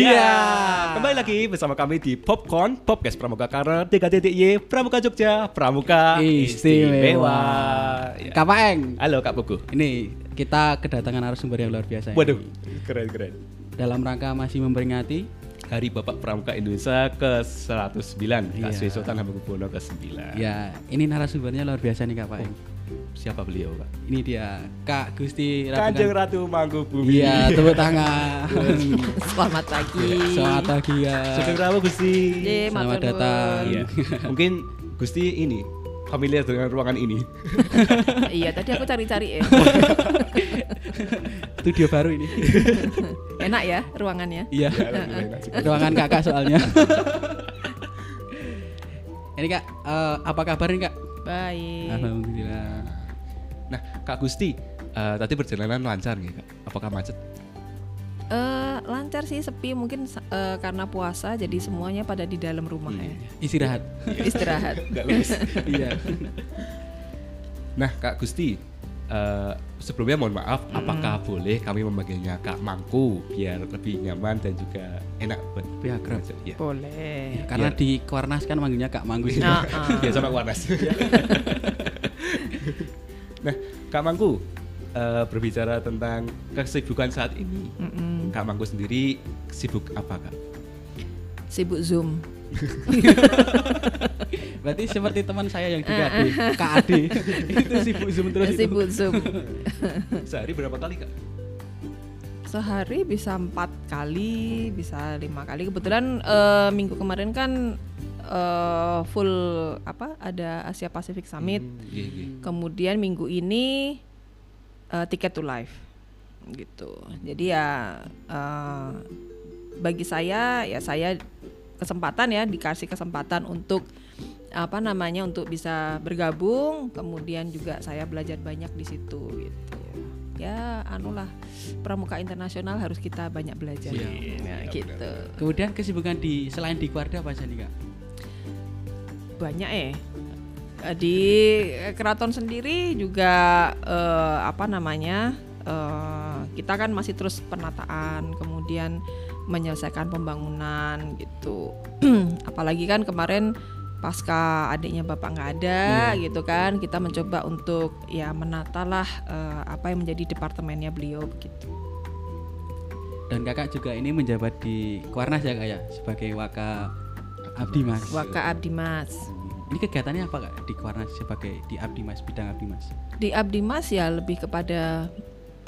Iya. Iya. Kembali lagi bersama kami di Popcorn Podcast Pramuka Karet 3.y Pramuka Jogja Pramuka Istimewa. Ya. Kak Paeng. Halo Kak Buku. Ini kita kedatangan narasumber yang luar biasa. ini. Waduh, keren keren. Dalam rangka masih memperingati Hari Bapak Pramuka Indonesia ke-109 Kak Iya. Sri Sultan Hamengkubuwono ke-9 ya ini narasumbernya luar biasa nih Kak Paeng. Siapa beliau Kak? Ini dia Kak Gusti Ratu Kanjeng Kan- Ratu Mangkubumi Iya, tepuk tangan. Selamat pagi. Selamat pagi ya. Sugeng Rawu Gusti Ye, Selamat matur datang. Iya. Mungkin Gusti ini familiar dengan ruangan ini iya, tadi aku cari-cari ya. Studio baru ini. Enak ya ruangannya. Iya. Ya, Ruangan kakak soalnya. ini kak, eh, apa kabar nih kak? Baik. Alhamdulillah. Nah Kak Gusti eh, Tadi perjalanan lancar nih Kak? Apakah macet? Eh, lancar sih sepi mungkin eh, karena puasa jadi semuanya pada di dalam rumah ya. Istirahat. Istirahat. Nggak lulus iya. Nah, Kak Gusti, eh, sebelumnya mohon maaf, apakah boleh kami memanggilnya Kak Mangku biar lebih nyaman dan juga enak buat Lebih akrab. Ya. Boleh. Karena Iya. di Kuarnas kan manggilnya Kak Manggus. Nah, ah. Biar sama Warnas. nah, Kak Mangku, eh, berbicara tentang kesibukan saat ini, Mm-mm. Kak Mangku sendiri sibuk apa Kak? Sibuk Zoom. Berarti seperti teman saya yang juga Ade, Kak Ade. itu sibuk zoom terus itu. Sibuk Zoom. Sehari berapa kali Kak? Sehari bisa empat kali, bisa lima kali. Kebetulan eh, minggu kemarin kan eh, full apa? Ada Asia Pacific Summit. Hmm, iya, iya. Kemudian minggu ini uh, tiket to live gitu. Jadi ya uh, bagi saya ya saya kesempatan ya dikasih kesempatan untuk apa namanya untuk bisa bergabung. Kemudian juga saya belajar banyak di situ gitu. Ya anulah pramuka internasional harus kita banyak belajar. Ya, Iya, gitu. Kemudian kesibukan di selain di Kuarda apa aja nih Kak? banyak eh Eh, di keraton sendiri juga eh, apa namanya eh, kita kan masih terus penataan kemudian menyelesaikan pembangunan gitu apalagi kan kemarin pasca adiknya bapak nggak ada gitu kan kita mencoba untuk ya menata lah eh, apa yang menjadi departemennya beliau begitu Dan kakak juga ini menjabat di Kuarnas ya kak ya sebagai Waka Abdi Mas. Waka Abdi Mas Ini kegiatannya apa kak di Kuarnas sebagai di Abdi Mas bidang Abdi Mas? di Abdi Mas ya lebih kepada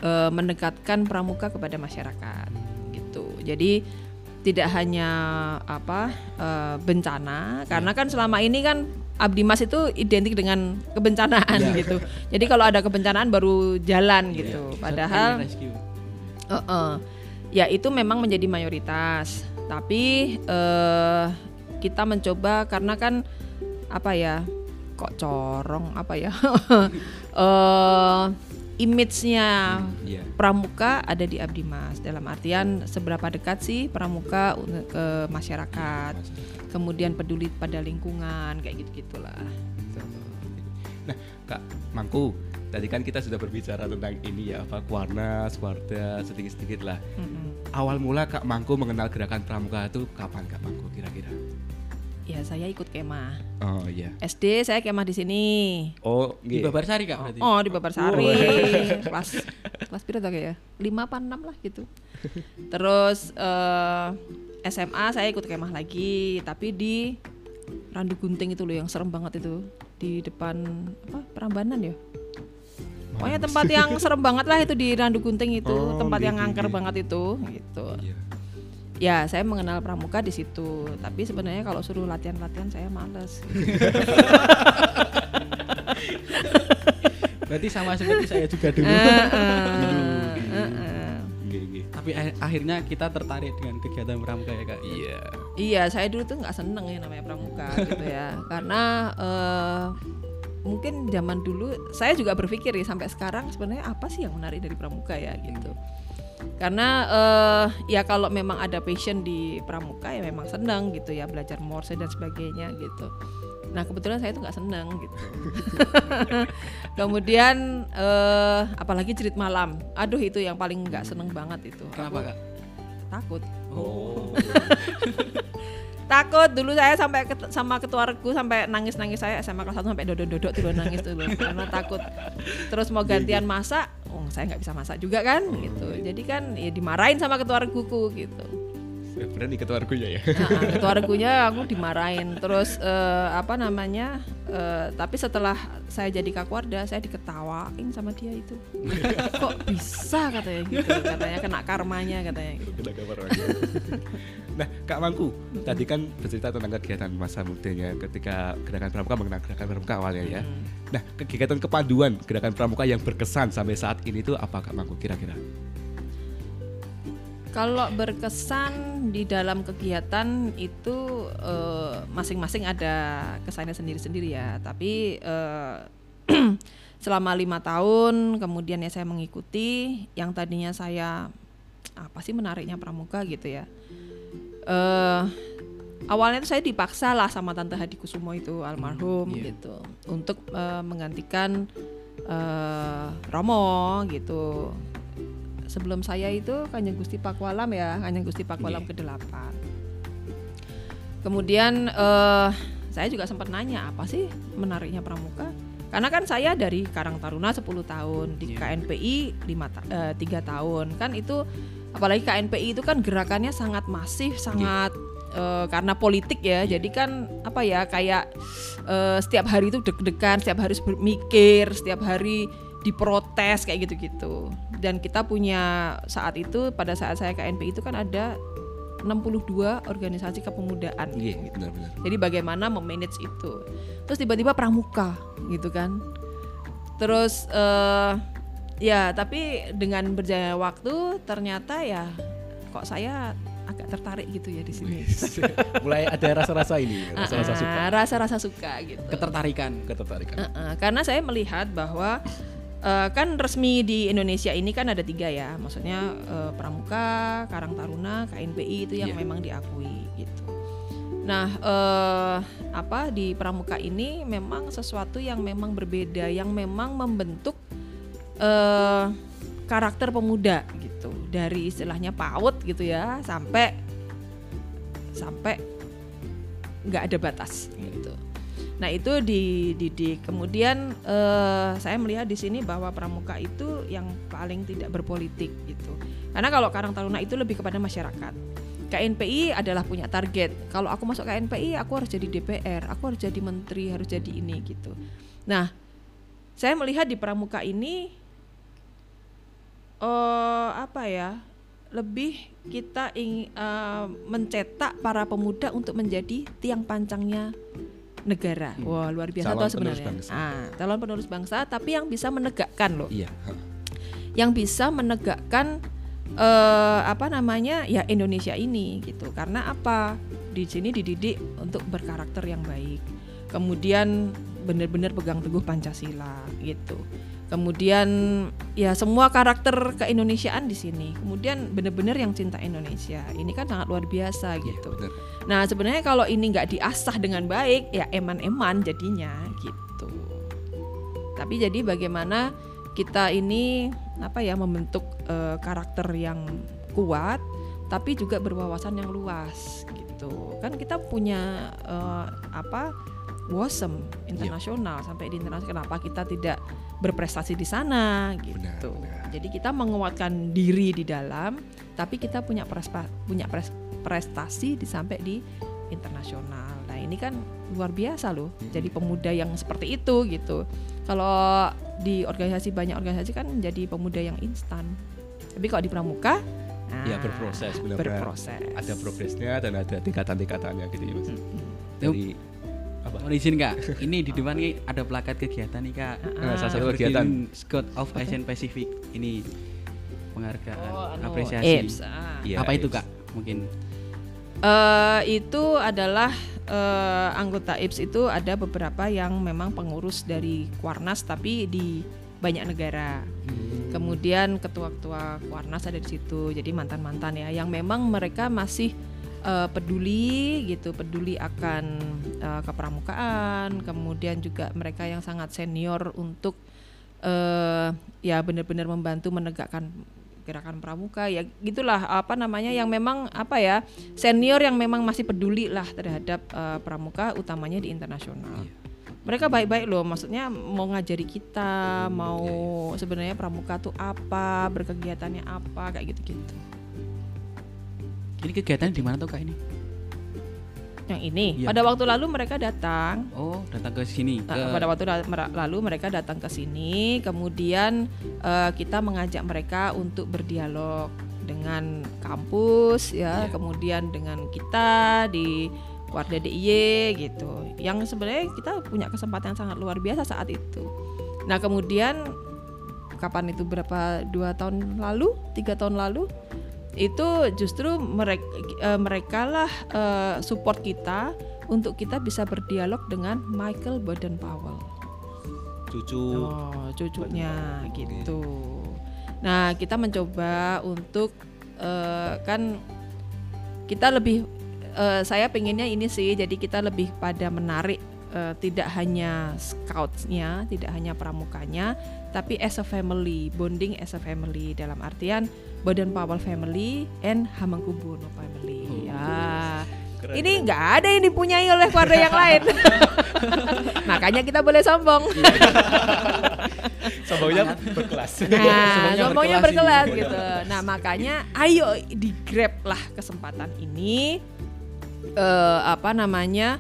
eh, mendekatkan pramuka kepada masyarakat. Jadi tidak hanya apa eh, bencana karena kan selama ini kan Abdi Mas itu identik dengan kebencanaan gitu. Jadi kalau ada kebencanaan baru jalan gitu. Padahal rescue. Heeh. ya itu memang menjadi mayoritas. Tapi eh, kita mencoba karena kan apa ya kok corong apa ya eh image-nya Iya. pramuka ada di Abdi Mas dalam artian seberapa dekat sih pramuka ke masyarakat kemudian peduli pada lingkungan kayak gitu gitulah Nah, Kak Mangku, tadi kan kita sudah berbicara tentang ini ya, apa Kuarnas, Warda, sedikit-sedikit lah. Awal mula Kak Mangku mengenal gerakan pramuka itu kapan Kak Mangku kira-kira? Ya saya ikut kemah Oh iya. SD saya kemah di sini Oh, Di nggih. Babarsari kak berarti. Oh di Babarsari kelas kelas piro tau ya? Lima apa enam lah gitu. Terus eh, SMA saya ikut kemah lagi tapi di Randu Gunting itu loh yang serem banget itu di depan apa Prambanan ya. Pokoknya tempat yang serem banget lah itu di Randu Gunting itu Oh, tempat nggih, yang angker banget itu gitu. Iya. Ya saya mengenal pramuka di situ tapi sebenarnya kalau suruh latihan-latihan saya males. Berarti sama seperti saya juga dulu. Tapi akhirnya kita tertarik dengan kegiatan pramuka ya kak. Iya. Iya, saya dulu tuh nggak seneng ya namanya pramuka gitu ya, karena eh, mungkin zaman dulu saya juga berpikir ya sampai sekarang sebenarnya apa sih yang menarik dari pramuka ya gitu. Karena eh, ya kalau memang ada passion di pramuka ya memang senang gitu ya belajar morse dan sebagainya gitu. Nah kebetulan saya tuh nggak seneng gitu. Kemudian eh, apalagi cerit malam, aduh itu yang paling nggak seneng banget itu. Kenapa kak? takut. Oh. takut dulu saya sampai ket, sama ketua regu sampai nangis nangis saya SMA kelas 1 sampai dodok dodok dulu nangis dulu karena takut. Terus mau gantian masak oh saya nggak bisa masak juga kan gitu. Jadi kan ya dimarahin sama ketua reguku gitu Berani ketua argunya ya. nah, ketua regunya aku dimarahin terus eh, apa namanya eh, tapi setelah saya jadi kakwarda saya diketawain sama dia itu kok bisa katanya gitu katanya kena karmanya katanya gitu. Kena lagi. nah, Kak Mangku, tadi kan bercerita tentang kegiatan masa mudanya ketika gerakan pramuka mengenal gerakan pramuka awalnya ya. Hmm. Nah, kegiatan kepaduan gerakan pramuka yang berkesan sampai saat ini tuh apa Kak Mangku kira-kira? Kalau berkesan di dalam kegiatan itu eh, masing-masing ada kesannya sendiri-sendiri ya. Tapi eh, selama lima tahun kemudian ya saya mengikuti yang tadinya saya apa sih menariknya pramuka gitu ya. Eh awalnya itu saya dipaksa lah sama tante Hadi Kusumo itu almarhum Iya. gitu untuk eh, menggantikan eh, Romo gitu sebelum saya itu Kanjeng Gusti Pakualam ya Kanjeng Gusti Pakualam Iya. ke-8 kemudian eh, saya juga sempat nanya apa sih menariknya pramuka? Karena kan saya dari Karang Taruna 10 tahun di Iya. KNPI 5 3 tahun. Kan itu apalagi KNPI itu kan gerakannya sangat masif sangat eh, karena politik ya. Jadi kan apa ya kayak eh, setiap hari itu deg-degan setiap hari harus bermikir setiap hari diprotes kayak gitu-gitu dan kita punya saat itu pada saat saya KNPI itu kan ada 62 organisasi kepemudaan Iya, gitu. benar-benar. Jadi bagaimana memanage itu. Terus tiba-tiba pramuka gitu kan. Terus eh ya tapi dengan berjalannya waktu ternyata ya kok saya agak tertarik gitu ya di sini. Mulai ada rasa-rasa ini, rasa-rasa suka, Ah, rasa-rasa suka gitu. ketertarikan ketertarikan. Heeh, karena saya melihat bahwa eh, kan resmi di Indonesia ini kan ada tiga ya, maksudnya eh, Pramuka, Karang Taruna, KNPI itu yang Iya. memang diakui gitu. Nah, eh, apa di Pramuka ini memang sesuatu yang memang berbeda, yang memang membentuk eh, karakter pemuda gitu, dari istilahnya PAUD gitu ya, sampai sampai nggak ada batas gitu. Nah itu dididik. Kemudian eh, saya melihat di sini bahwa pramuka itu yang paling tidak berpolitik gitu. Karena kalau Karang Taruna itu lebih kepada masyarakat. KNPI adalah punya target. Kalau aku masuk KNPI, aku harus jadi DPR, aku harus jadi menteri, harus jadi ini gitu. Nah, saya melihat di pramuka ini eh apa ya? Lebih kita ingin eh, mencetak para pemuda untuk menjadi tiang pancangnya negara. Wah, luar biasa Calon tuh sebenarnya. bangsa. Ah, calon penerus bangsa tapi yang bisa menegakkan loh. Iya. Yang bisa menegakkan eh apa namanya? ya Indonesia ini gitu. Karena apa? Di sini dididik untuk berkarakter yang baik. Kemudian benar-benar pegang teguh Pancasila gitu. Kemudian ya semua karakter keindonesiaan di sini. Kemudian benar-benar yang cinta Indonesia. Ini kan sangat luar biasa gitu. Benar. Nah sebenarnya kalau ini nggak diasah dengan baik ya eman-eman jadinya gitu. Tapi jadi bagaimana kita ini apa ya membentuk eh, karakter yang kuat, tapi juga berwawasan yang luas gitu. Kan kita punya eh, apa WOSM internasional sampai di internasional. Kenapa kita tidak berprestasi di sana gitu? benar. Jadi kita menguatkan diri di dalam, tapi kita punya prespa, punya pres- prestasi di sampai di internasional. Nah ini kan luar biasa loh. Jadi pemuda yang seperti itu gitu. Kalau di organisasi banyak organisasi kan menjadi pemuda yang instan. Tapi kalau di pramuka, nah, Ya, berproses, benar-benar. Berproses. Ada progresnya dan ada tingkatan-tingkatannya gitu ya, Mas. Mm-mm. Dari apa? Mohon izin kak, ini di depan nih ada plakat kegiatan nih kak. Nah, salah satu kegiatan Scout of Asian Pacific ini penghargaan Oh, anu, apresiasi. IPS, ah. Iya, Apa itu kak? Mungkin Eh, itu adalah eh, anggota IPS itu ada beberapa yang memang pengurus dari Kuarnas tapi di banyak negara. Kemudian ketua-ketua Kuarnas ada di situ. Jadi mantan-mantan ya yang memang mereka masih eh, peduli gitu, peduli akan eh, kepramukaan. Kemudian juga mereka yang sangat senior untuk eh, ya benar-benar membantu menegakkan gerakan pramuka ya gitulah apa namanya yang memang apa ya senior yang memang masih peduli lah terhadap uh, pramuka utamanya di internasional. Iya. Mereka baik-baik loh, maksudnya mau ngajari kita, mau Iya, sebenarnya pramuka tuh apa, berkegiatannya apa, kayak gitu-gitu. Ini kegiatan di mana tuh kak ini? Yang ini, Iya. pada waktu lalu mereka datang, Oh datang ke sini. Ke- pada waktu lalu mereka datang ke sini, kemudian eh, kita mengajak mereka untuk berdialog dengan kampus, ya, Iya. kemudian dengan kita di Warda DIY gitu. Yang sebenarnya kita punya kesempatan yang sangat luar biasa saat itu. Nah kemudian kapan itu berapa dua tahun lalu, tiga tahun lalu itu justru mereka mereka lah eh, support kita untuk kita bisa berdialog dengan Michael Baden Powell. Cucu. Oh, cucunya Baden-Powell, gitu. Nah, kita mencoba untuk eh, kan kita lebih eh, saya pengennya ini sih, jadi kita lebih pada menarik eh, tidak hanya scoutsnya, tidak hanya pramukanya, tapi as a family, bonding as a family dalam artian Baden Powell family and Hamengkubuwono family. Oh, ya. Keren, Ini nggak ada yang dipunyai oleh keluarga yang lain. Makanya kita boleh sombong. Sombongnya berkelas. Nah, Sombongnya sombongnya berkelas berkelas gitu. Nah, makanya ayo di grab lah kesempatan ini eh apa namanya?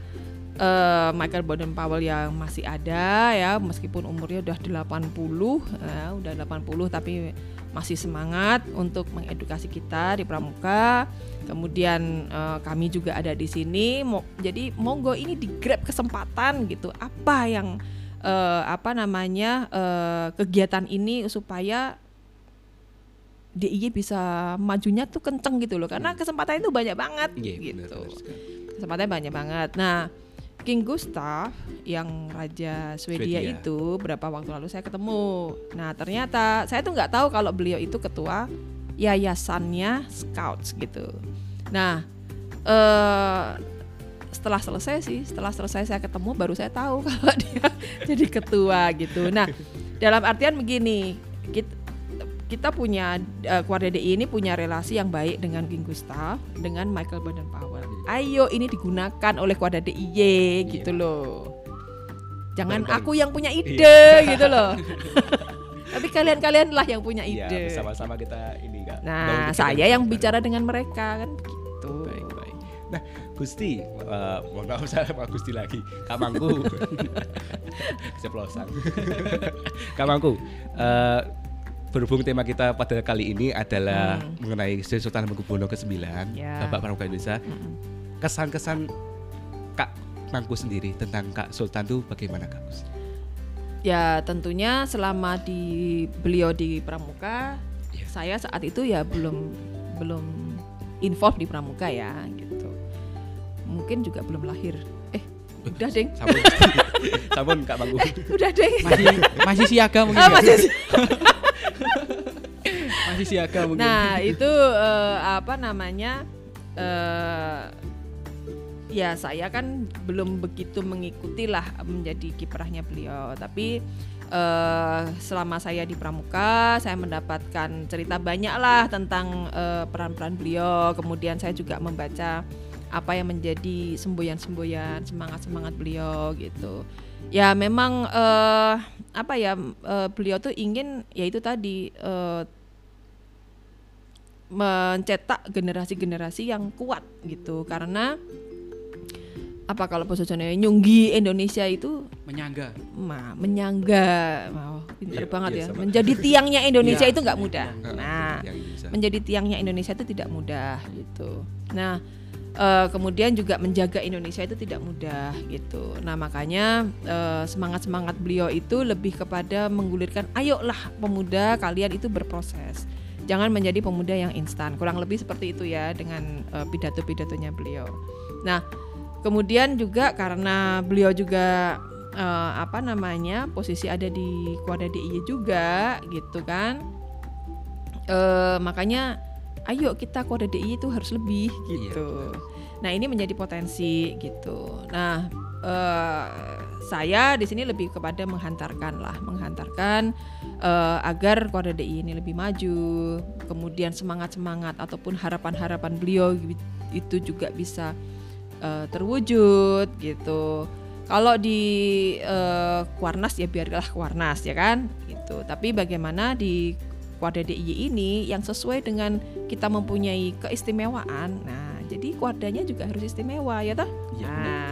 Eh Michael Baden Powell yang masih ada ya, meskipun umurnya udah 80, ya, udah 80 tapi masih semangat untuk mengedukasi kita di Pramuka. Kemudian eh, kami juga ada di sini. Mo- jadi monggo ini di grab kesempatan gitu. Apa yang eh, apa namanya eh, kegiatan ini supaya DIY bisa majunya tuh kenceng gitu loh karena kesempatan itu banyak banget benar, gitu benar sekali. kesempatannya banyak banget nah King Gustav yang raja Swedia, Swedia. itu berapa waktu lalu saya ketemu. Nah ternyata saya tuh nggak tahu kalau beliau itu ketua yayasannya Scouts gitu. Nah eh setelah selesai sih setelah selesai saya ketemu baru saya tahu kalau dia jadi ketua gitu. Nah dalam artian begini kita, kita punya eh, keluarga DI ini punya relasi yang baik dengan King Gustav dengan Michael Baden Powell ayo ini digunakan oleh keluarga DIY gitu loh jangan Bareng-bareng. aku yang punya ide gitu loh tapi kalian-kalian lah yang punya Iya, ide bersama-sama kita ini Kak. nah saya yang bicara dengan mereka kan begitu Baik, baik. Nah, Gusti, eh, mohon maaf saya Pak Gusti lagi. Kak Mangku. Keceplosan. Kak Mangku, eh, berhubung tema kita pada kali ini adalah Hmm. mengenai Sultan Hamengkubuwono ke-9, Ya. Bapak Pramuka Indonesia. Mm-mm. Kesan-kesan Kak Mangku sendiri tentang Kak Sultan itu bagaimana Kak Gus? Ya tentunya selama di beliau di Pramuka, Iya. saya saat itu ya belum belum involve di Pramuka ya gitu. Mungkin juga belum lahir. Eh, udah deng, Sampun, sampun Kak Mangku. udah deng. masih masih siaga mungkin. Ah, Kak? masih masih siaga mungkin. Nah itu eh, apa namanya? eh ya saya kan belum begitu mengikuti lah menjadi kiprahnya beliau. Tapi eh selama saya di Pramuka, saya mendapatkan cerita banyak lah tentang eh, peran-peran beliau. Kemudian saya juga membaca apa yang menjadi semboyan-semboyan semangat-semangat beliau gitu. Ya memang eh, apa ya eh, beliau tuh ingin yaitu tadi eh, mencetak generasi-generasi yang kuat gitu karena apa kalau posisinya nyunggi Indonesia itu menyangga. mah menyangga wow, pinter Iya, banget iya, ya sama. menjadi tiangnya Indonesia Iya, itu nggak mudah Heeh, nah menjadi tiangnya Indonesia itu tidak mudah gitu. Nah, eh, kemudian juga menjaga Indonesia itu tidak mudah gitu. Nah, makanya eh, semangat-semangat beliau itu lebih kepada menggulirkan ayolah pemuda kalian itu berproses. Jangan menjadi pemuda yang instan. Kurang lebih seperti itu ya dengan eh, pidato-pidatonya beliau. Nah, kemudian juga karena beliau juga eh, apa namanya? posisi ada di Kuada DIY juga gitu kan eh makanya ayo kita kode DI itu harus lebih gitu. benar. nah ini menjadi potensi gitu. Nah eh saya di sini lebih kepada menghantarkan lah, menghantarkan uh, agar Kuarda DI ini lebih maju, kemudian semangat-semangat ataupun harapan-harapan beliau itu juga bisa uh, terwujud gitu. Kalau di uh, Kuarnas ya biarlah Kuarnas ya kan gitu. Tapi bagaimana di Kuarda DIY ini yang sesuai dengan kita mempunyai keistimewaan. Nah, jadi kuadanya juga harus istimewa ya toh? Ya, nah,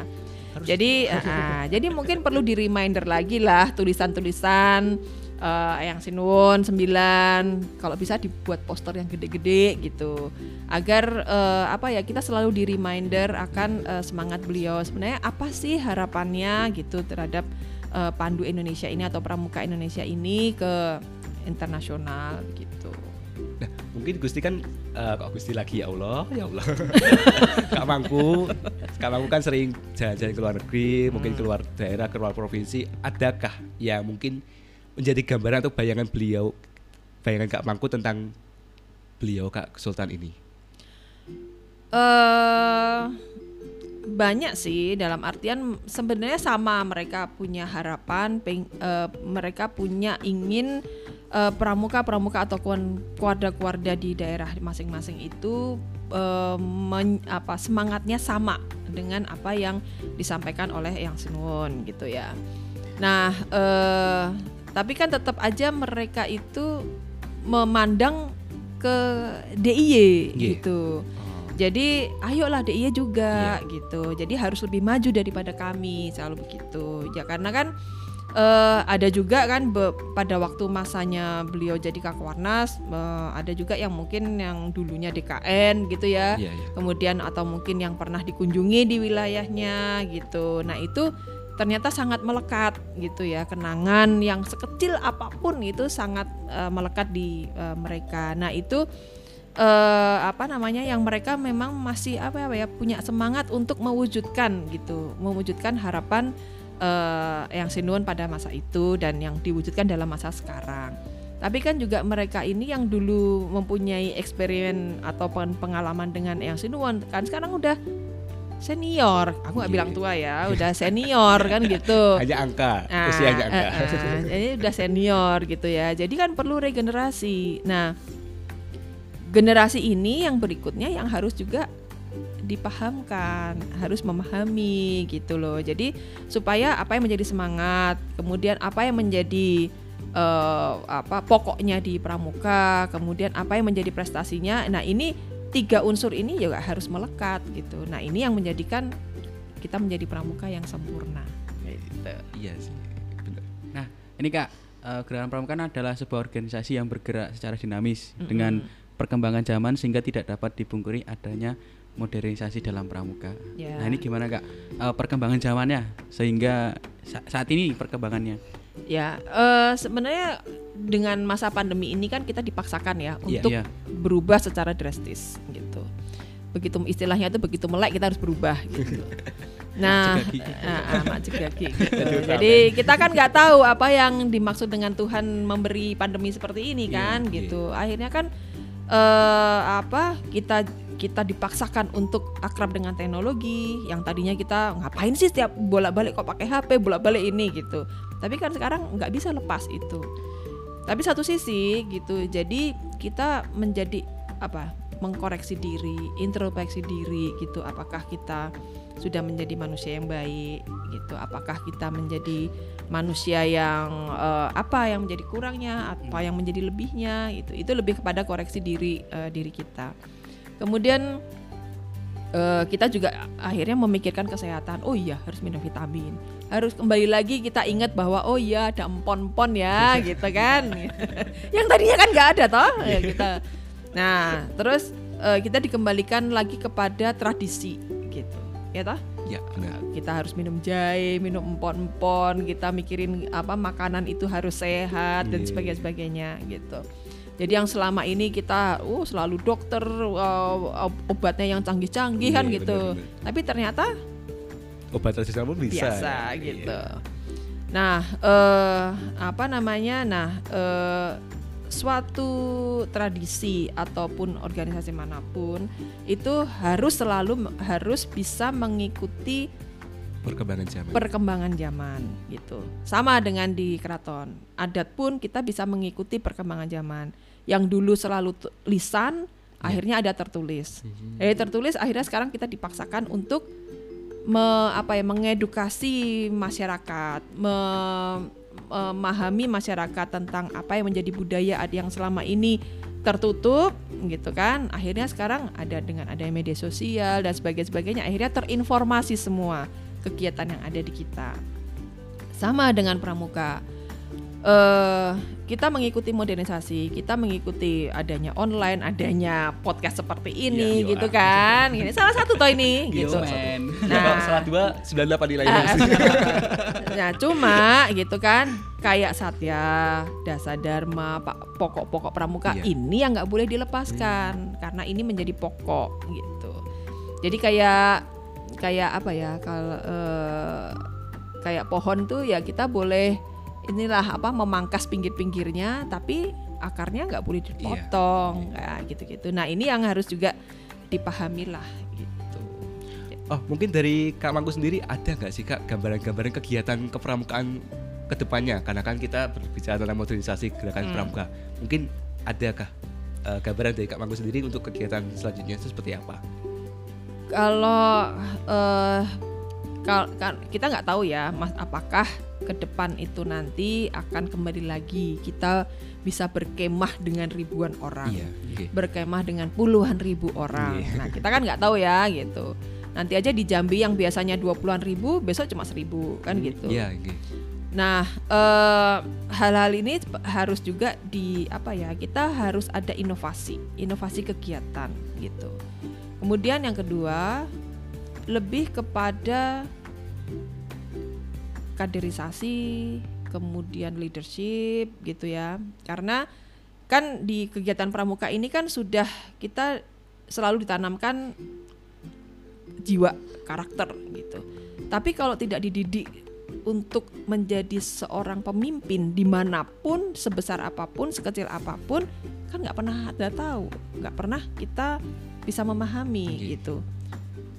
harus. jadi uh, jadi mungkin perlu di reminder lagi lah tulisan-tulisan uh, yang Sinuwun 9 kalau bisa dibuat poster yang gede-gede gitu agar uh, apa ya kita selalu di reminder akan uh, semangat beliau sebenarnya apa sih harapannya gitu terhadap uh, Pandu Indonesia ini atau Pramuka Indonesia ini ke internasional gitu. Nah, mungkin Gusti kan uh, kok Gusti lagi ya Allah, ya Allah. Kak Mangku, Kak Mangku kan sering jalan-jalan ke luar negeri, hmm. mungkin keluar daerah, keluar provinsi. Adakah ya mungkin menjadi gambaran atau bayangan beliau bayangan Kak Mangku tentang beliau Kak Sultan ini? Uh, banyak sih dalam artian sebenarnya sama mereka punya harapan peng, uh, mereka punya ingin uh, pramuka-pramuka atau kuarda-kuarda di daerah masing-masing itu uh, men, apa semangatnya sama dengan apa yang disampaikan oleh yang Sinuwun gitu ya. Nah, uh, tapi kan tetap aja mereka itu memandang ke DIY yeah. gitu. Jadi ayolah DIY juga yeah. gitu. Jadi harus lebih maju daripada kami selalu begitu. Ya karena kan uh, ada juga kan be, pada waktu masanya beliau jadi Kakwarnas uh, ada juga yang mungkin yang dulunya DKN gitu ya. Yeah, yeah. Kemudian atau mungkin yang pernah dikunjungi di wilayahnya gitu. Nah, itu ternyata sangat melekat gitu ya kenangan yang sekecil apa pun itu sangat uh, melekat di uh, mereka nah itu uh, apa namanya yang mereka memang masih apa ya punya semangat untuk mewujudkan gitu mewujudkan harapan uh, yang sinuan pada masa itu dan yang diwujudkan dalam masa sekarang. Tapi kan juga mereka ini yang dulu mempunyai experience atau pengalaman dengan yang sinuan kan sekarang udah senior. Aku nggak yeah. bilang tua ya udah senior kan gitu. Hanya angka nah, usianya angka. uh, uh, jadi udah senior gitu ya. Jadi kan perlu regenerasi. Nah generasi ini yang berikutnya yang harus juga dipahamkan harus memahami gitu loh jadi supaya apa yang menjadi semangat kemudian apa yang menjadi uh, apa pokoknya di pramuka kemudian apa yang menjadi prestasinya nah ini tiga unsur ini juga harus melekat gitu. Nah ini yang menjadikan kita menjadi pramuka yang sempurna. Gitu. Iya sih. Nah ini kak uh, Gerakan Pramuka adalah sebuah organisasi yang bergerak secara dinamis mm -hmm. dengan perkembangan zaman sehingga tidak dapat dipungkiri adanya modernisasi dalam pramuka. Yeah. Nah ini gimana kak uh, perkembangan zamannya sehingga sa saat ini perkembangannya? Ya uh, sebenarnya dengan masa pandemi ini kan kita dipaksakan ya yeah, untuk yeah. berubah secara drastis gitu. Begitu istilahnya itu begitu melek kita harus berubah gitu. Nah, mak gitu. Jadi kita kan nggak tahu apa yang dimaksud dengan Tuhan memberi pandemi seperti ini iya, kan, yeah, gitu. Yeah. Akhirnya kan uh, apa kita kita dipaksakan untuk akrab dengan teknologi yang tadinya kita ngapain sih setiap bolak-balik kok pakai HP bolak-balik ini gitu. Tapi kan sekarang nggak bisa lepas itu. Tapi satu sisi gitu jadi kita menjadi apa mengkoreksi diri introspeksi diri gitu. Apakah kita sudah menjadi manusia yang baik gitu. Apakah kita menjadi manusia yang uh, apa yang menjadi kurangnya apa yang menjadi lebihnya itu itu lebih kepada koreksi diri uh, diri kita. Kemudian uh, kita juga akhirnya memikirkan kesehatan. Oh iya harus minum vitamin. Harus kembali lagi kita ingat bahwa oh iya ada empon-empon ya gitu kan. Yang tadinya kan nggak ada toh ya kita. Nah terus uh, kita dikembalikan lagi kepada tradisi gitu. Ya toh ya benar. kita harus minum jahe minum empon-empon kita mikirin apa makanan itu harus sehat dan sebagainya sebagainya gitu jadi yang selama ini kita uh selalu dokter uh, obatnya yang canggih-canggih kan iya, gitu bener, bener. tapi ternyata obat tradisional pun bisa biasa ya. gitu iya. nah uh, apa namanya nah uh, suatu tradisi ataupun organisasi mana pun itu harus selalu harus bisa mengikuti perkembangan zaman. perkembangan zaman gitu. Sama dengan di keraton. Adat pun kita bisa mengikuti perkembangan zaman. Yang dulu selalu lisan, akhirnya ada tertulis. Dari tertulis akhirnya sekarang kita dipaksakan untuk me- apa ya mengedukasi masyarakat, me- memahami masyarakat tentang apa yang menjadi budaya yang selama ini tertutup gitu kan. Akhirnya sekarang ada dengan ada media sosial dan sebagainya sebagainya. Akhirnya terinformasi semua kegiatan yang ada di kita. Sama dengan pramuka eh kita mengikuti modernisasi, kita mengikuti adanya online, adanya podcast seperti ini Iya, gitu iya. kan. Ini salah satu toh ini gitu. Yo, men. Nah. salah dua 98 nilainya. Ah, nah, cuma gitu kan kayak Satya, Dasa Dharma, Pak pokok-pokok pramuka Iya. ini yang nggak boleh dilepaskan karena ini menjadi pokok gitu. Jadi kayak kayak apa ya kalau eh, kayak pohon tuh ya kita boleh inilah apa memangkas pinggir-pinggirnya tapi akarnya nggak boleh dipotong kayak gitu-gitu. Nah ini yang harus juga dipahami lah gitu. Oh, mungkin dari Kak Mangku sendiri ada nggak sih Kak gambaran-gambaran kegiatan kepramukaan ke depannya? Karena kan kita berbicara tentang modernisasi gerakan Hmm. pramuka. Mungkin adakah eh, gambaran dari Kak Mangku sendiri untuk kegiatan selanjutnya itu seperti apa? Kalau eh kal- kal- kita nggak tahu ya, mas, apakah ke depan itu nanti akan kembali lagi kita bisa berkemah dengan ribuan orang, Iya, oke. berkemah dengan puluhan ribu orang. Iya. Nah kita kan nggak tahu ya gitu. Nanti aja di Jambi yang biasanya 20-an ribu, besok cuma seribu kan gitu. Iya, oke. Nah, eh, hal-hal ini harus juga di apa ya? Kita harus ada inovasi, inovasi kegiatan gitu. Kemudian yang kedua, lebih kepada kaderisasi, kemudian leadership gitu ya. Karena kan di kegiatan pramuka ini kan sudah kita selalu ditanamkan jiwa karakter gitu. Tapi kalau tidak dididik untuk menjadi seorang pemimpin di mana pun sebesar apa pun sekecil apa pun kan nggak pernah ada tahu nggak pernah kita bisa memahami gitu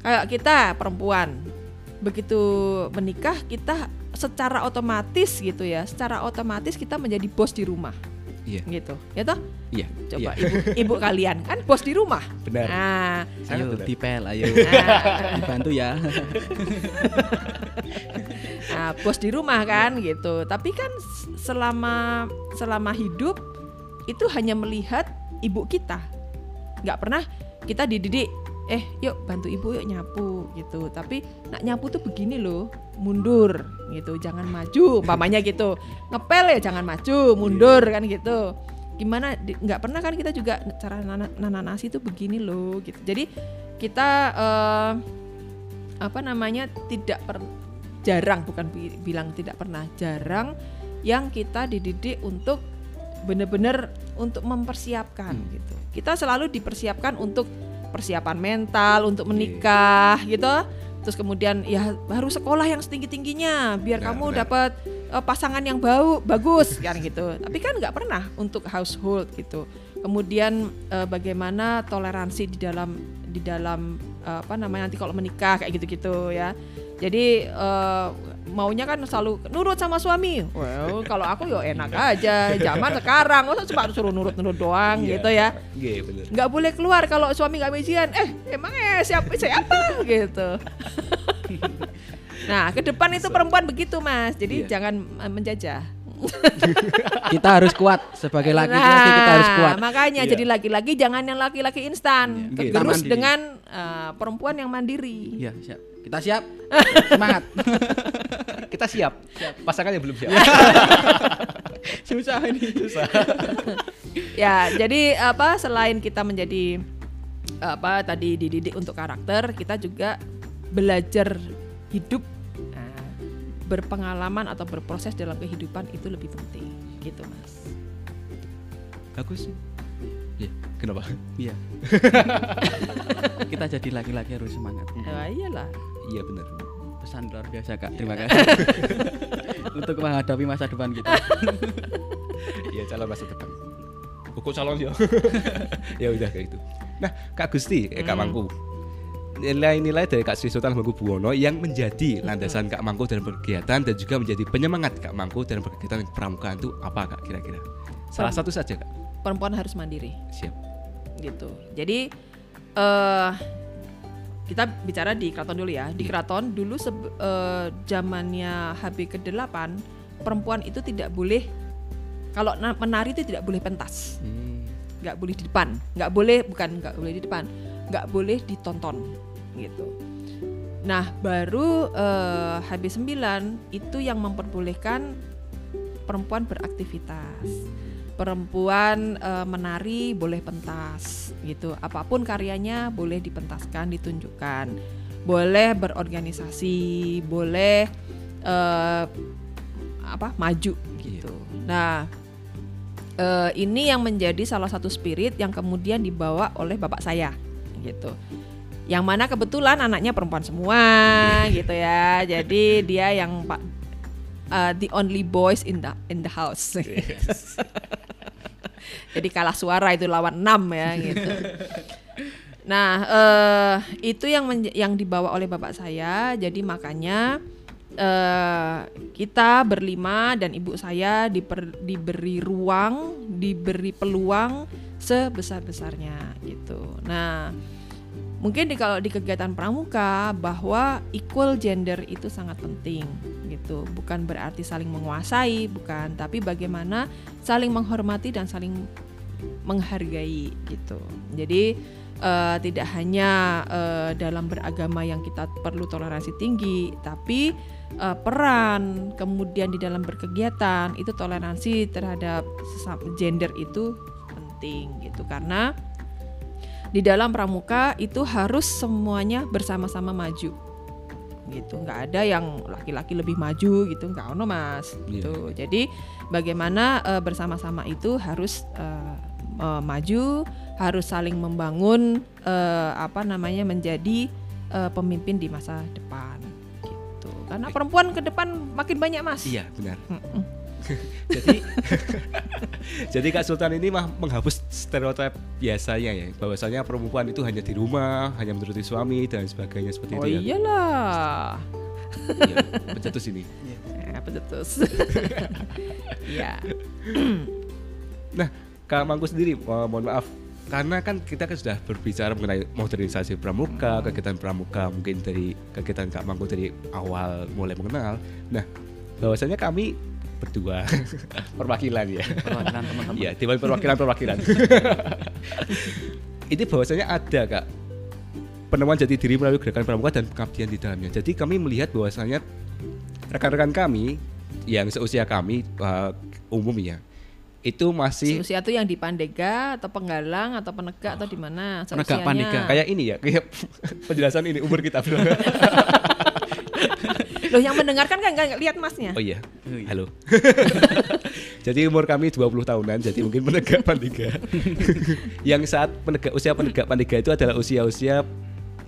kayak kita perempuan begitu menikah kita secara otomatis gitu ya secara otomatis kita menjadi bos di rumah Iya. gitu ya toh Iya. coba iya. ibu ibu kalian kan bos di rumah Benar. nah Ayo benar. dipel, ayo Nah. dibantu ya. Nah, bos di rumah kan gitu. Tapi kan selama selama hidup itu hanya melihat ibu kita. nggak pernah kita dididik eh yuk bantu ibu yuk nyapu gitu. Tapi nak nyapu tuh begini loh, mundur gitu, jangan maju, umpamanya gitu. Ngepel ya jangan maju, mundur kan gitu. Gimana nggak pernah kan kita juga cara nana, nana nasi tuh begini loh gitu. Jadi kita eh, apa namanya tidak per, jarang bukan bi- bilang tidak pernah jarang yang kita dididik untuk benar-benar untuk mempersiapkan Hmm. gitu kita selalu dipersiapkan untuk persiapan mental untuk menikah gitu. Terus kemudian ya harus sekolah yang setinggi tingginya biar Benar, kamu dapat eh, pasangan yang bau bagus kan gitu. Tapi kan nggak pernah untuk household gitu kemudian eh, bagaimana toleransi di dalam di dalam eh, apa namanya nanti kalau menikah kayak gitu-gitu ya. Jadi eh, maunya kan selalu nurut sama suami. Well kalau aku ya enak aja. Zaman sekarang masa cuma suruh nurut-nurut doang Iya. gitu ya? Iya, benar. nggak boleh keluar kalau suami nggak izin eh emang eh siapa siapa? Gitu. Nah ke depan itu perempuan begitu mas. Jadi Iya. jangan menjajah kita harus kuat sebagai laki-laki Nah, kita harus kuat. makanya Iya. jadi laki-laki jangan yang laki-laki instan Iya. Mandiri. dengan eh, perempuan yang mandiri Iya, siap. Kita siap. Semangat. Kita siap. Pasangannya belum siap. Susah ini. Susah. ya jadi apa selain kita menjadi apa tadi dididik untuk karakter kita juga belajar hidup Nah, berpengalaman atau berproses dalam kehidupan itu lebih penting gitu mas Bagus. Iya, kenapa? Iya. kita jadi laki-laki harus semangat. Nah, iyalah Iya, benar. Pesan luar biasa kak. Terima kasih. Untuk menghadapi masa depan kita. Iya, calon masa depan. Kok calon ya? ya udah kayak gitu. Nah, Kak Gusti, eh, Kak Hmm. Nilai-nilai dari Kak Sri Sultan Hamengkubuwono yang menjadi landasan Kak Mangku dalam berkegiatan dan juga menjadi penyemangat Kak Mangku dalam berkegiatan pramukaan itu apa Kak kira-kira? Salah satu saja Kak. perempuan harus mandiri Siap. gitu. Jadi eh kita bicara di keraton dulu ya. Di keraton dulu eh, zamannya HB ke-8 perempuan itu tidak boleh kalau na- menari itu tidak boleh pentas. Hmm. nggak boleh di depan, nggak boleh bukan nggak boleh di depan, nggak boleh ditonton gitu. Nah baru eh, HB9 itu yang memperbolehkan perempuan beraktivitas, perempuan eh, menari boleh pentas gitu, apa pun karyanya boleh dipentaskan, ditunjukkan, boleh berorganisasi, boleh eh, apa maju gitu. Nah eh, ini yang menjadi salah satu spirit yang kemudian dibawa oleh bapak saya gitu yang mana kebetulan anaknya perempuan semua gitu ya. Jadi dia yang pak uh, the only boys in the in the house. Jadi kalah suara itu lawan enam ya gitu. Nah eh, itu yang yang dibawa oleh bapak saya. Jadi makanya eh, kita berlima dan ibu saya diper- diberi ruang, diberi peluang sebesar-besarnya gitu. Nah, mungkin di kalau di kegiatan pramuka bahwa equal gender itu sangat penting gitu. Bukan berarti saling menguasai, bukan, tapi bagaimana saling menghormati dan saling menghargai gitu. Jadi eh, tidak hanya eh, dalam beragama yang kita perlu toleransi tinggi, tapi eh, peran kemudian di dalam berkegiatan itu toleransi terhadap gender itu penting gitu karena di dalam pramuka itu harus semuanya bersama-sama maju. Gitu nggak ada yang laki-laki lebih maju gitu nggak ono mas. Iya. gitu. Jadi bagaimana eh, bersama-sama itu harus eh, eh, maju harus saling membangun eh, apa namanya menjadi eh, pemimpin di masa depan. Gitu. Karena perempuan ke depan makin banyak mas. Iya benar. Mm-mm. Jadi jadi Kak Sultan ini mah menghapus stereotip biasanya ya bahwasanya perempuan itu hanya di rumah hanya menuruti suami dan sebagainya seperti oh itu ya. iyalah Iya, pencetus ini. Eh, pencetus ya Nah, Kak Mangku sendiri, eh, mohon maaf, karena kan kita kan sudah berbicara mengenai modernisasi pramuka, kegiatan pramuka mungkin dari kegiatan Kak Mangku dari awal mulai mengenal. Nah, bahwasanya kami berdua perwakilan ya. perwakilan teman-teman Iya, Dewan Perwakilan Perwakilan. Ini bahwasanya ada kak penemuan jati diri melalui gerakan pramuka dan pengabdian di dalamnya. Jadi kami melihat bahwasanya rekan-rekan kami yang seusia kami uh, umum ya itu masih usia tuh yang di Pandega atau Penggalang atau Penegak atau di mana Penegak. Pandega. kayak ini ya kayak penjelasan ini umur kita Loh yang mendengarkan kan nggak lihat masnya. oh iya. Oh iya. halo. Jadi umur kami 20 tahunan jadi mungkin penegak pandega yang saat penegak usia penegak pandega itu adalah usia-usia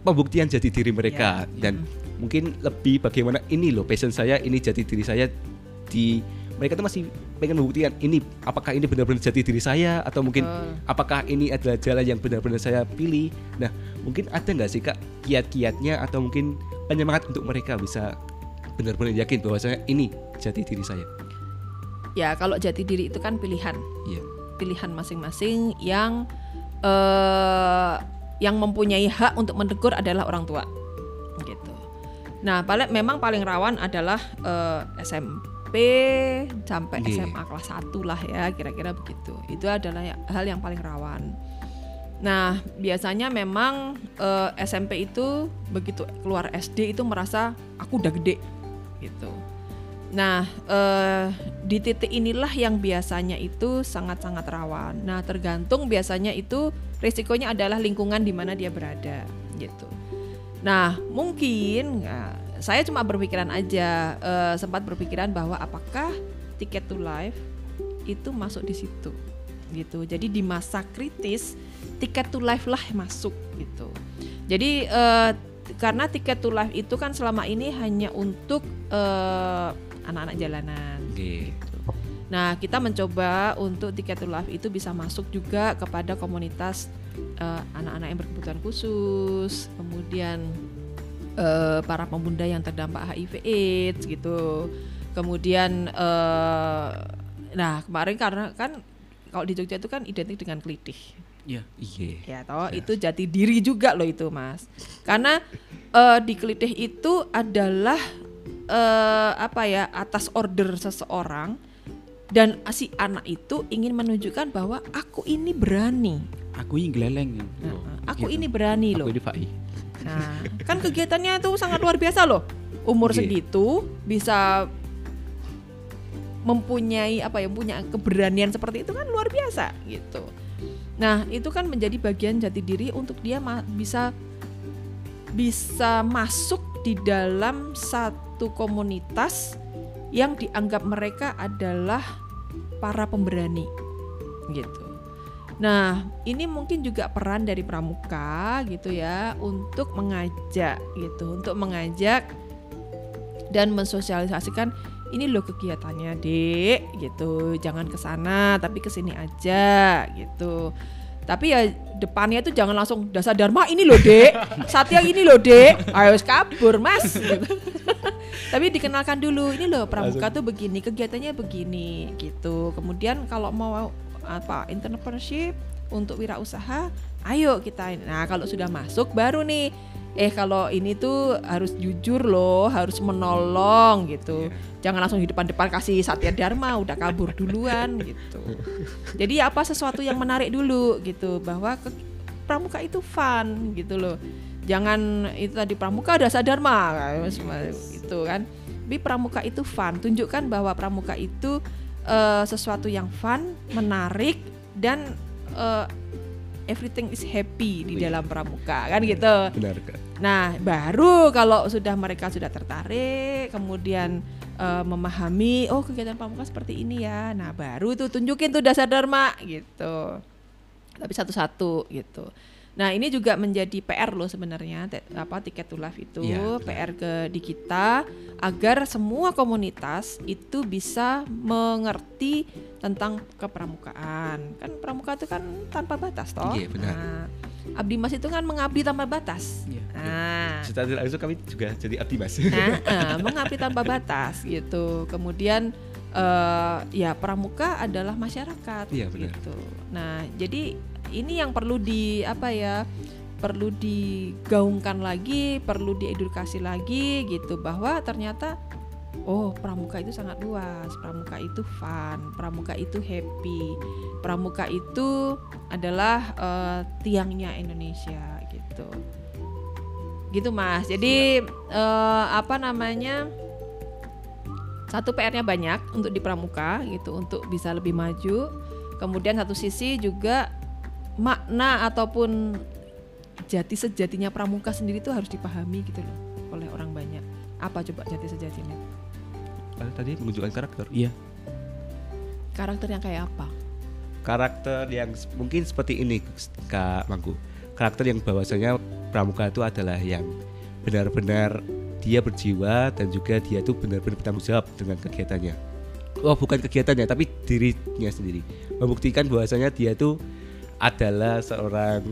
pembuktian jati diri mereka. Ya, dan mungkin lebih bagaimana ini loh passion saya ini jati diri saya di mereka tuh masih pengen membuktikan ini apakah ini benar-benar jati diri saya? Atau mungkin Betul. apakah ini adalah jalan yang benar-benar saya pilih? Nah mungkin ada nggak sih kak kiat-kiatnya atau mungkin penyemangat untuk mereka bisa benar-benar yakin bahwasanya ini jati diri saya Ya kalau jati diri itu kan pilihan, iya pilihan masing-masing yang eh yang mempunyai hak untuk menegur adalah orang tua. Gitu. Nah, paling memang paling rawan adalah eh, SMP sampai Iya. SMA kelas 1 lah ya, kira-kira begitu. Itu adalah ya- hal yang paling rawan. Nah, biasanya memang eh, SMP itu begitu keluar SD itu merasa aku udah gede gitu. Nah, eh, di titik inilah yang biasanya itu sangat-sangat rawan. Nah, tergantung biasanya itu risikonya adalah lingkungan di mana dia berada, gitu. Nah, mungkin ya, saya cuma berpikiran aja, eh, sempat berpikiran bahwa apakah tiket to life itu masuk di situ, gitu. Jadi di masa kritis tiket to life lah masuk, gitu. Jadi eh, karena tiket to life itu kan selama ini hanya untuk eh, anak-anak jalanan. Oke. Nah, kita mencoba untuk tiket to life itu bisa masuk juga kepada komunitas eh, anak-anak yang berkebutuhan khusus, kemudian eh, para pemuda yang terdampak HIV/AIDS gitu. Kemudian eh, nah kemarin karena kan kalau di Jogja itu kan identik dengan kelitih Iya. Iya. ya toh itu jati diri juga loh itu mas karena eh, di kelitih itu adalah eh, apa ya atas order seseorang dan si anak itu ingin menunjukkan bahwa aku ini berani Aku ini geleleng. Nah, aku gitu. ini berani loh Aku ini Fai. nah kan kegiatannya itu sangat luar biasa loh umur Iya. segitu bisa mempunyai apa ya punya keberanian seperti itu kan luar biasa gitu nah itu kan menjadi bagian jati diri untuk dia ma- bisa bisa masuk di dalam satu komunitas yang dianggap mereka adalah para pemberani gitu. Nah, ini mungkin juga peran dari pramuka gitu ya untuk mengajak gitu, untuk mengajak dan mensosialisasikan ini loh kegiatannya, Dek, gitu. Jangan ke sana, tapi ke sini aja gitu. Tapi ya depannya itu jangan langsung dasar dharma ini loh, Dek. Satya ini loh, Dek. Ayo kabur, Mas. Gitu. tapi dikenalkan dulu ini loh pramuka tuh begini, kegiatannya begini gitu. Kemudian kalau mau apa entrepreneurship untuk wirausaha, ayo kita. Nah, kalau sudah masuk baru nih eh kalau ini tuh harus jujur loh, harus menolong gitu. Jangan langsung di depan-depan kasih satya dharma udah kabur duluan gitu. Jadi apa sesuatu yang menarik dulu gitu bahwa ke- pramuka itu fun gitu loh. Jangan itu tadi pramuka ada sadharma itu kan. Tapi pramuka itu fun, tunjukkan bahwa pramuka itu eh, sesuatu yang fun, menarik dan eh, everything is happy di Iya. dalam pramuka kan gitu. Benar. Nah, baru kalau sudah mereka sudah tertarik, kemudian eh, memahami, oh kegiatan pramuka seperti ini ya. Nah, baru itu tunjukin tuh dasar dharma gitu. Tapi satu-satu gitu. Nah, ini juga menjadi PR loh sebenarnya apa tiket to live itu Iya, benar. PR ke di kita agar semua komunitas itu bisa mengerti tentang kepramukaan. Kan pramuka itu kan tanpa batas toh. Iya, benar. Nah, Abdi Mas itu kan mengabdi tanpa batas. Iya. Nah, Secara tidak langsung kami juga jadi abdi mas. nah eh, mengabdi tanpa batas gitu. Kemudian eh, ya pramuka adalah masyarakat Iya, benar. gitu. Nah, jadi ini yang perlu di apa ya? perlu digaungkan lagi, perlu diedukasi lagi gitu bahwa ternyata oh pramuka itu sangat luas, pramuka itu fun, pramuka itu happy, pramuka itu adalah eh, tiangnya Indonesia gitu. Gitu Mas. Jadi eh, apa namanya? Satu PR-nya banyak untuk di pramuka gitu untuk bisa lebih maju. Kemudian satu sisi juga makna ataupun jati sejatinya pramuka sendiri itu harus dipahami gitu loh oleh orang banyak. Apa coba jati sejatinya? Ah, Tadi menunjukkan karakter. Iya. Karakter yang kayak apa? Karakter yang mungkin seperti ini Kak Mangku. Karakter yang bahwasanya pramuka itu adalah yang benar-benar dia berjiwa dan juga dia itu benar-benar bertanggung jawab dengan kegiatannya. Oh bukan kegiatannya tapi dirinya sendiri. Membuktikan bahwasanya dia itu adalah seorang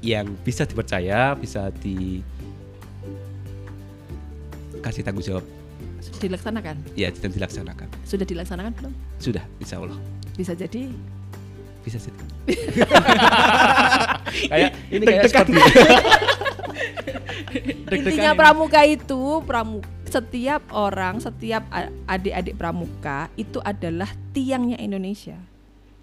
yang bisa dipercaya, bisa di kasih tanggung jawab Sudah dilaksanakan? ya dan dilaksanakan. Sudah dilaksanakan belum? Sudah, insya Allah Bisa jadi bisa sih. kayak ini kayak seperti intinya pramuka itu pramu setiap orang setiap adik-adik pramuka itu adalah tiangnya Indonesia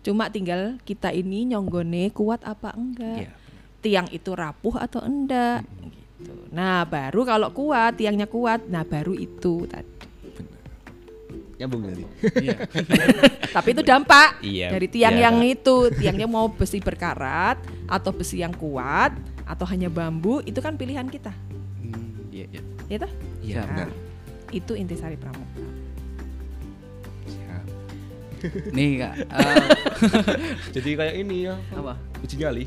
cuma tinggal kita ini nyonggone kuat apa enggak Iya, tiang itu rapuh atau enggak gitu nah baru kalau kuat tiangnya kuat nah baru itu tadi nyambung tadi. Iya. tapi itu dampak Iya, dari tiang iya. yang itu tiangnya mau besi berkarat atau besi yang kuat atau hanya bambu itu kan pilihan kita Hmm, iya, iya. ya toh? Iya, benar. itu intisari pramuka. Nih kak, eh, Jadi kayak ini ya, apa? uji nyali.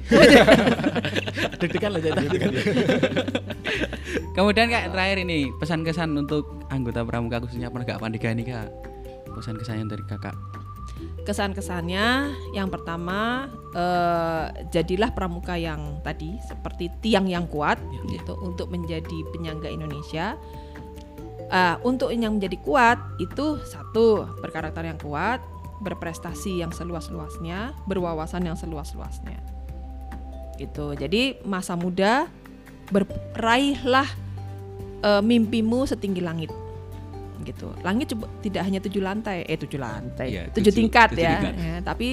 Deg-degan loh cerita. Kemudian kak terakhir ini pesan kesan untuk anggota pramuka khususnya penegak pandega ini kak. Pesan kesan dari kakak. Kesan-kesannya yang pertama eh, jadilah pramuka yang tadi seperti tiang yang kuat gitu untuk menjadi penyangga Indonesia. Eh, untuk yang menjadi kuat itu satu berkarakter yang kuat, berprestasi yang seluas-luasnya, berwawasan yang seluas-luasnya. Gitu. Jadi masa muda beraihlah eh, mimpimu setinggi langit gitu. Langit coba tidak hanya tujuh lantai, eh tujuh lantai, Iya, tujuh, tujuh- tingkat tujuh ya, tingkat. ya, tapi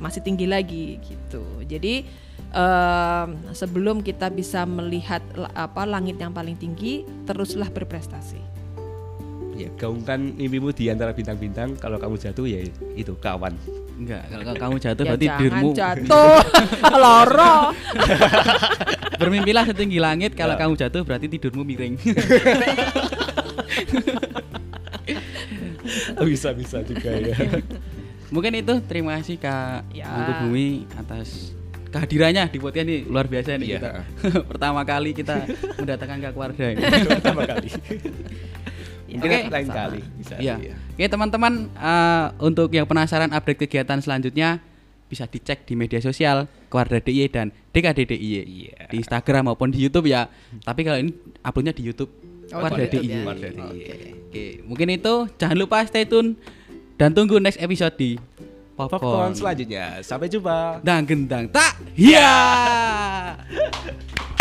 masih tinggi lagi gitu. Jadi em, sebelum kita bisa melihat apa langit yang paling tinggi, teruslah berprestasi. Ya, gaungkan mimpimu di antara bintang-bintang. Kalau kamu jatuh ya itu kawan. Enggak, kalau kalau kamu jatuh Ya berarti jangan dirimu jatuh, loro. bermimpilah setinggi langit, kalau Ya. kamu jatuh berarti tidurmu miring. Bisa bisa juga ya. Mungkin itu terima kasih Kak Ya. Mangku Bumi atas kehadirannya di podcast ini luar biasa nih Iya. kita. Pertama kali kita mendatangkan Kak Warda ini. Pertama kali. Mungkin Oke. lain Sama. kali bisa. Iya. iya. Oke teman-teman eh, untuk yang penasaran update kegiatan selanjutnya bisa dicek di media sosial Keluarga DIY dan DKDDIY Iya. di Instagram maupun di YouTube ya. Tapi kalau ini uploadnya di YouTube Oh, Keluarga DIY. ya. Oke. Oke, mungkin itu jangan lupa stay tune dan tunggu next episode di Popcorn Popcorn. selanjutnya. Sampai jumpa. Dang gendang tak. Ya.